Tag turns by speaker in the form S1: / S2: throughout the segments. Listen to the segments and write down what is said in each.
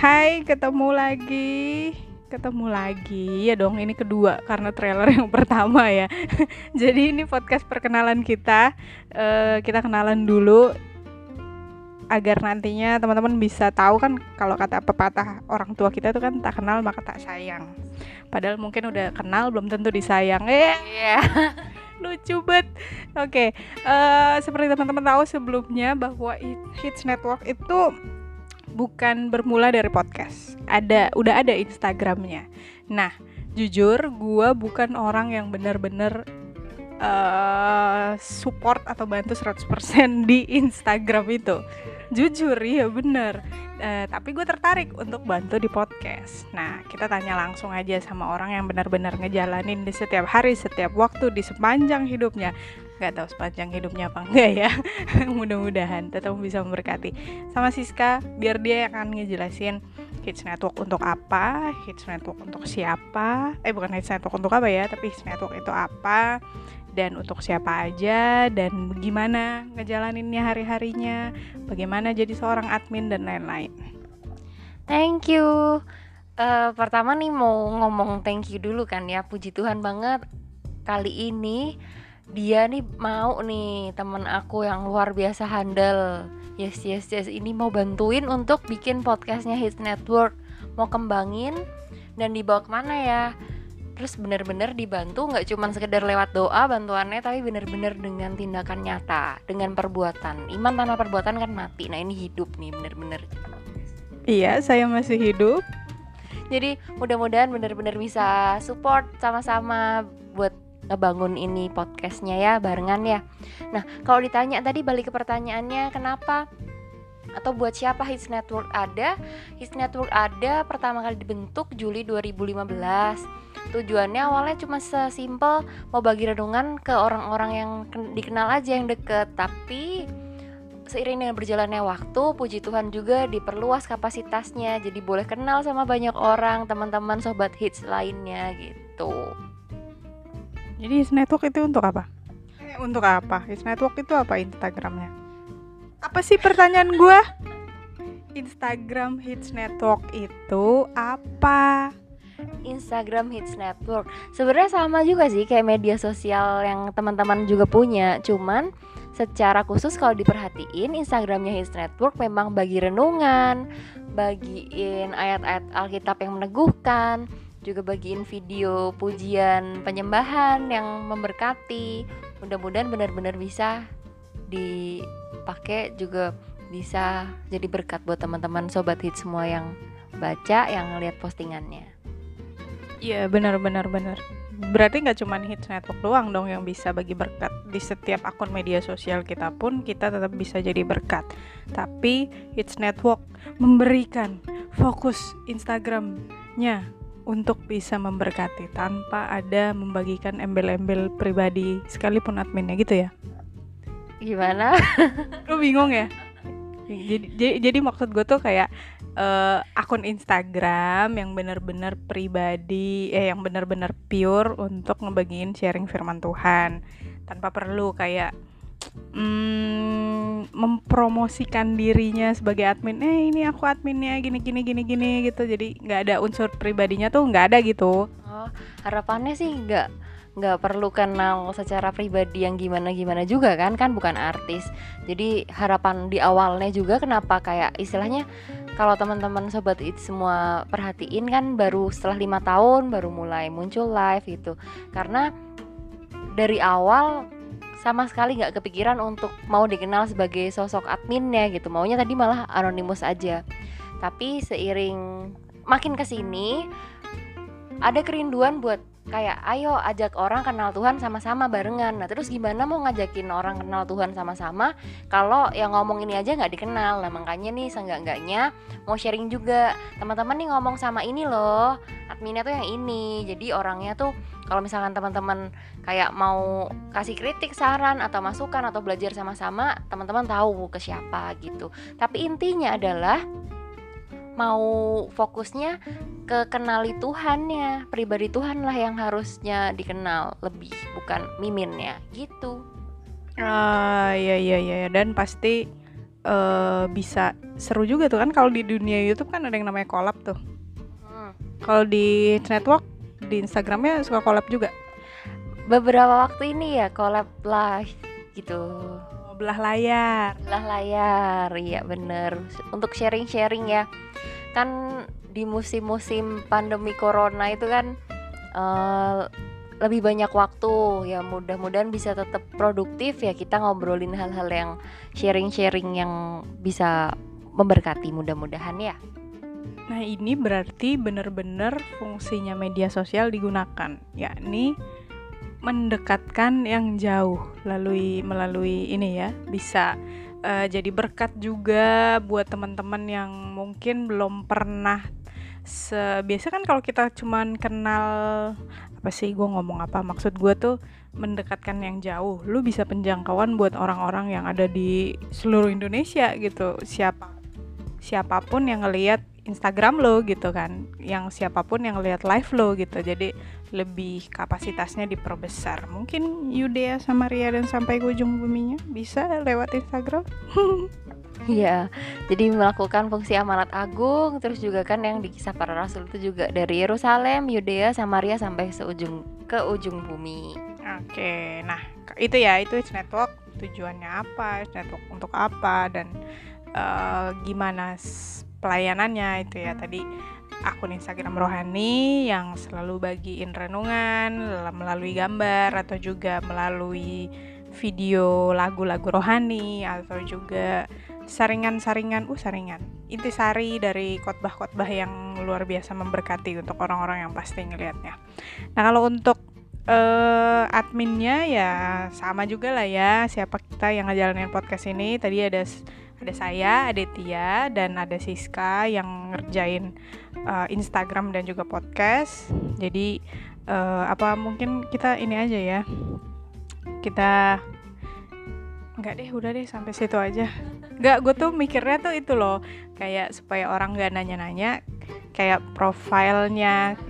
S1: Hai, ketemu lagi. Ketemu lagi. Ya dong, ini kedua karena trailer yang pertama ya. Jadi ini podcast perkenalan kita. Uh, kita kenalan dulu agar nantinya teman-teman bisa tahu kan kalau kata pepatah orang tua kita itu kan tak kenal maka tak sayang. Padahal mungkin udah kenal belum tentu disayang. Eh, yeah. lucu banget. Oke, okay. uh, eh, seperti teman-teman tahu sebelumnya bahwa Hits Network itu bukan bermula dari podcast. Ada udah ada Instagramnya. Nah, jujur gue bukan orang yang benar-benar uh, support atau bantu 100% di Instagram itu. Jujur ya bener. Uh, tapi gue tertarik untuk bantu di podcast. Nah, kita tanya langsung aja sama orang yang benar-benar ngejalanin di setiap hari, setiap waktu, di sepanjang hidupnya nggak tahu sepanjang hidupnya apa enggak ya. Mudah-mudahan tetap bisa memberkati. Sama Siska biar dia akan ngejelasin Hits Network untuk apa Hits Network untuk siapa. Eh bukan Hits Network untuk apa ya tapi Hits Network itu apa dan untuk siapa aja dan gimana ngejalaninnya hari-harinya bagaimana jadi seorang admin dan lain-lain.
S2: Thank you. Uh, pertama nih mau ngomong thank you dulu kan ya. Puji Tuhan banget kali ini dia nih mau nih temen aku yang luar biasa handal. Yes yes yes ini mau bantuin untuk bikin podcastnya Hits Network. Mau kembangin dan dibawa ke mana ya? Terus bener-bener dibantu nggak cuma sekedar lewat doa bantuannya tapi bener-bener dengan tindakan nyata dengan perbuatan. Iman tanpa perbuatan kan mati. Nah ini hidup nih bener-bener.
S1: Iya saya masih hidup.
S2: Jadi mudah-mudahan bener-bener bisa support sama-sama buat ngebangun ini podcastnya ya barengan ya. Nah kalau ditanya tadi balik ke pertanyaannya kenapa atau buat siapa Hits Network ada? Hits Network ada pertama kali dibentuk Juli 2015 tujuannya awalnya cuma sesimpel mau bagi renungan ke orang-orang yang dikenal aja yang deket. Tapi seiring dengan berjalannya waktu puji Tuhan juga diperluas kapasitasnya. Jadi boleh kenal sama banyak orang teman-teman sobat hits lainnya gitu
S1: jadi His Network itu untuk apa? Eh, untuk apa? His Network itu apa Instagramnya? Apa sih pertanyaan gue? Instagram Hits Network itu apa?
S2: Instagram Hits Network sebenarnya sama juga sih kayak media sosial yang teman-teman juga punya cuman secara khusus kalau diperhatiin Instagramnya Hits Network memang bagi renungan bagiin ayat-ayat Alkitab yang meneguhkan juga bagiin video pujian penyembahan yang memberkati. Mudah-mudahan benar-benar bisa dipakai juga bisa jadi berkat buat teman-teman sobat hit semua yang baca yang ngeliat postingannya.
S1: Iya benar-benar benar. Berarti nggak cuma hits network doang dong yang bisa bagi berkat. Di setiap akun media sosial kita pun kita tetap bisa jadi berkat. Tapi hits network memberikan fokus Instagramnya untuk bisa memberkati tanpa ada membagikan embel-embel pribadi sekalipun adminnya gitu ya?
S2: Gimana?
S1: Lu bingung ya? Jadi jadi, jadi maksud gue tuh kayak uh, akun Instagram yang benar-benar pribadi eh yang benar-benar pure untuk ngebagiin sharing firman Tuhan tanpa perlu kayak mm, mempromosikan dirinya sebagai admin. Eh ini aku adminnya gini gini gini gini gitu. Jadi nggak ada unsur pribadinya tuh nggak ada gitu.
S2: Oh harapannya sih nggak nggak perlu kenal secara pribadi yang gimana gimana juga kan? Kan bukan artis. Jadi harapan di awalnya juga kenapa kayak istilahnya kalau teman-teman sobat it semua perhatiin kan baru setelah lima tahun baru mulai muncul live gitu. Karena dari awal sama sekali nggak kepikiran untuk mau dikenal sebagai sosok adminnya gitu. Maunya tadi malah anonimus aja. Tapi seiring makin ke sini ada kerinduan buat kayak ayo ajak orang kenal Tuhan sama-sama barengan. Nah terus gimana mau ngajakin orang kenal Tuhan sama-sama kalau yang ngomong ini aja nggak dikenal? Nah makanya nih seenggak-enggaknya mau sharing juga. Teman-teman nih ngomong sama ini loh adminnya tuh yang ini. Jadi orangnya tuh kalau misalkan teman-teman kayak mau kasih kritik saran atau masukan atau belajar sama-sama teman-teman tahu ke siapa gitu. Tapi intinya adalah mau fokusnya ke kenali Tuhannya pribadi Tuhan lah yang harusnya dikenal lebih bukan miminnya gitu.
S1: Ah ya ya ya dan pasti uh, bisa seru juga tuh kan kalau di dunia YouTube kan ada yang namanya collab tuh. Kalau di network di Instagramnya suka collab juga?
S2: Beberapa waktu ini ya collab lah gitu.
S1: Oh, belah layar.
S2: Belah layar iya bener. Untuk sharing-sharing ya. Kan di musim-musim pandemi corona itu kan uh, lebih banyak waktu. Ya mudah-mudahan bisa tetap produktif ya kita ngobrolin hal-hal yang sharing-sharing yang bisa memberkati mudah-mudahan ya.
S1: Nah ini berarti benar-benar fungsinya media sosial digunakan yakni mendekatkan yang jauh melalui melalui ini ya bisa uh, jadi berkat juga buat teman-teman yang mungkin belum pernah sebiasa kan kalau kita cuman kenal apa sih gue ngomong apa maksud gue tuh mendekatkan yang jauh. Lu bisa penjangkauan buat orang-orang yang ada di seluruh Indonesia gitu. Siapa siapa pun yang ngelihat Instagram lo gitu kan yang siapa pun yang lihat live lo gitu jadi lebih kapasitasnya diperbesar mungkin Yudea sama Ria dan sampai ke ujung buminya bisa lewat Instagram
S2: Iya, jadi melakukan fungsi amanat agung, terus juga kan yang di kisah para rasul itu juga dari Yerusalem, Yudea, Samaria sampai seujung ke ujung bumi.
S1: Oke, nah itu ya itu network tujuannya apa, network untuk apa dan uh, gimana pelayanannya itu ya tadi akun Instagram rohani yang selalu bagiin renungan melalui gambar atau juga melalui video lagu-lagu rohani atau juga saringan-saringan uh saringan intisari dari khotbah-khotbah yang luar biasa memberkati untuk orang-orang yang pasti ngelihatnya. Nah kalau untuk uh, adminnya ya sama juga lah ya siapa kita yang ngejalanin podcast ini tadi ada ada saya, ada Tia dan ada Siska yang ngerjain uh, Instagram dan juga podcast. Jadi uh, apa mungkin kita ini aja ya. Kita nggak deh udah deh sampai situ aja. Nggak gue tuh mikirnya tuh itu loh. Kayak supaya orang nggak nanya-nanya kayak profilnya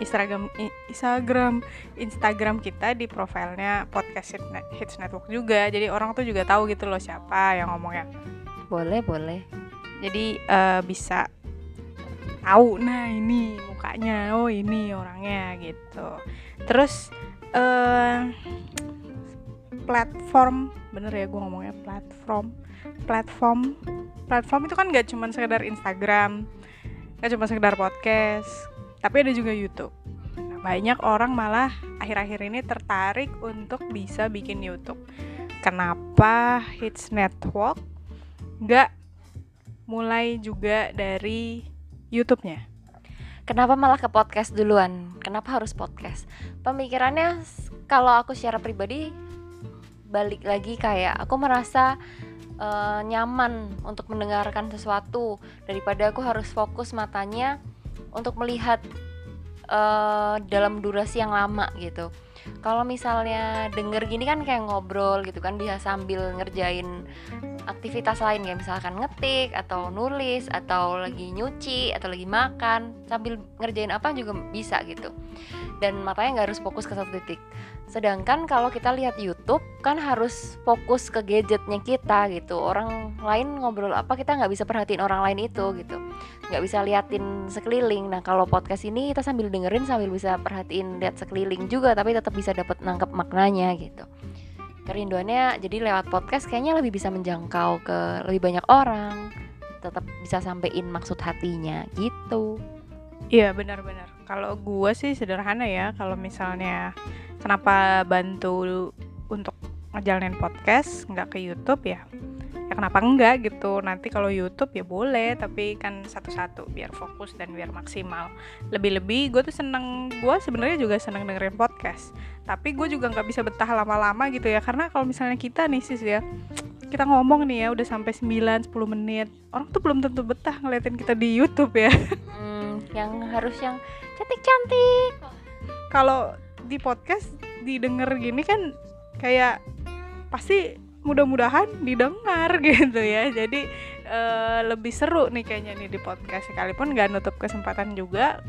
S1: Instagram Instagram Instagram kita di profilnya podcast Hits Network juga. Jadi orang tuh juga tahu gitu loh siapa yang ngomongnya
S2: boleh boleh.
S1: Jadi uh, bisa tahu nah ini mukanya oh ini orangnya gitu. Terus uh, platform bener ya gue ngomongnya platform platform platform itu kan gak cuma sekedar Instagram gak cuma sekedar podcast tapi ada juga YouTube. Nah, banyak orang malah akhir-akhir ini tertarik untuk bisa bikin YouTube. Kenapa? Hits Network gak mulai juga dari YouTube-nya
S2: Kenapa malah ke podcast duluan? Kenapa harus podcast? Pemikirannya kalau aku secara pribadi balik lagi kayak aku merasa uh, nyaman untuk mendengarkan sesuatu daripada aku harus fokus matanya untuk melihat uh, dalam durasi yang lama gitu kalau misalnya denger gini kan kayak ngobrol gitu kan bisa sambil ngerjain aktivitas lain kayak misalkan ngetik atau nulis atau lagi nyuci atau lagi makan sambil ngerjain apa juga bisa gitu. Dan makanya nggak harus fokus ke satu titik. Sedangkan kalau kita lihat YouTube kan harus fokus ke gadgetnya kita gitu. Orang lain ngobrol apa kita nggak bisa perhatiin orang lain itu gitu. Nggak bisa liatin sekeliling. Nah kalau podcast ini kita sambil dengerin sambil bisa perhatiin lihat sekeliling juga tapi tetap bisa dapat nangkep maknanya gitu kerinduannya jadi lewat podcast kayaknya lebih bisa menjangkau ke lebih banyak orang. Tetap bisa sampein maksud hatinya gitu.
S1: Iya benar-benar kalau gue sih sederhana ya kalau misalnya kenapa bantu untuk ngejalanin podcast nggak ke YouTube ya ya kenapa enggak gitu. Nanti kalau YouTube ya boleh tapi kan satu-satu biar fokus dan biar maksimal. Lebih-lebih gue tuh seneng gue sebenarnya juga seneng dengerin podcast tapi gue juga nggak bisa betah lama-lama gitu ya. Karena kalau misalnya kita nih sis ya kita ngomong nih ya udah sampai 9 10 menit orang tuh belum tentu betah ngeliatin kita di YouTube ya.
S2: Hmm, yang harus yang cantik-cantik.
S1: Kalau di podcast didengar gini kan kayak pasti mudah-mudahan didengar gitu ya jadi uh, lebih seru nih kayaknya nih di podcast sekalipun nggak nutup kesempatan juga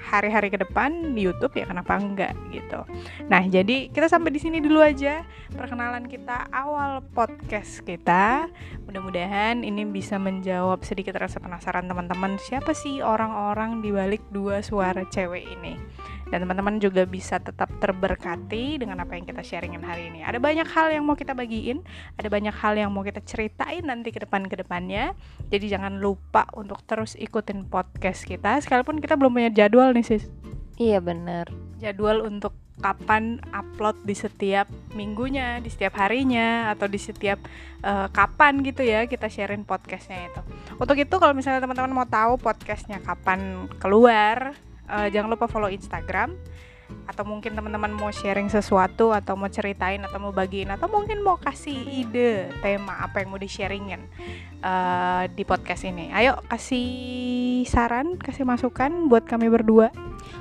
S1: hari-hari ke depan di YouTube ya kenapa enggak gitu. Nah, jadi kita sampai di sini dulu aja perkenalan kita awal podcast kita. Mudah-mudahan ini bisa menjawab sedikit rasa penasaran teman-teman siapa sih orang-orang di balik dua suara cewek ini dan teman-teman juga bisa tetap terberkati dengan apa yang kita sharingin hari ini. Ada banyak hal yang mau kita bagiin, ada banyak hal yang mau kita ceritain nanti ke depan ke depannya. Jadi jangan lupa untuk terus ikutin podcast kita. Sekalipun kita belum punya jadwal nih sis.
S2: Iya bener.
S1: Jadwal untuk kapan upload di setiap minggunya, di setiap harinya, atau di setiap uh, kapan gitu ya kita sharing podcastnya itu. Untuk itu kalau misalnya teman-teman mau tahu podcastnya kapan keluar, uh, jangan lupa follow Instagram atau mungkin teman-teman mau sharing sesuatu atau mau ceritain atau mau bagiin atau mungkin mau kasih ide tema apa yang mau di sharingin uh, di podcast ini ayo kasih saran kasih masukan buat kami berdua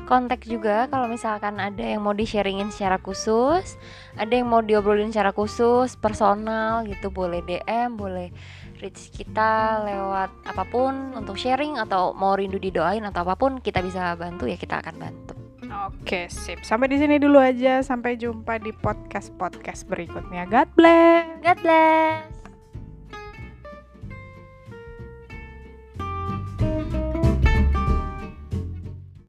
S2: kontak juga kalau misalkan ada yang mau di sharingin secara khusus ada yang mau diobrolin secara khusus personal gitu boleh DM boleh reach kita lewat apa pun untuk sharing atau mau rindu didoain atau apa pun kita bisa bantu ya kita akan bantu.
S1: Oke, sip. Sampai di sini dulu aja. Sampai jumpa di podcast-podcast berikutnya. God bless.
S2: God bless.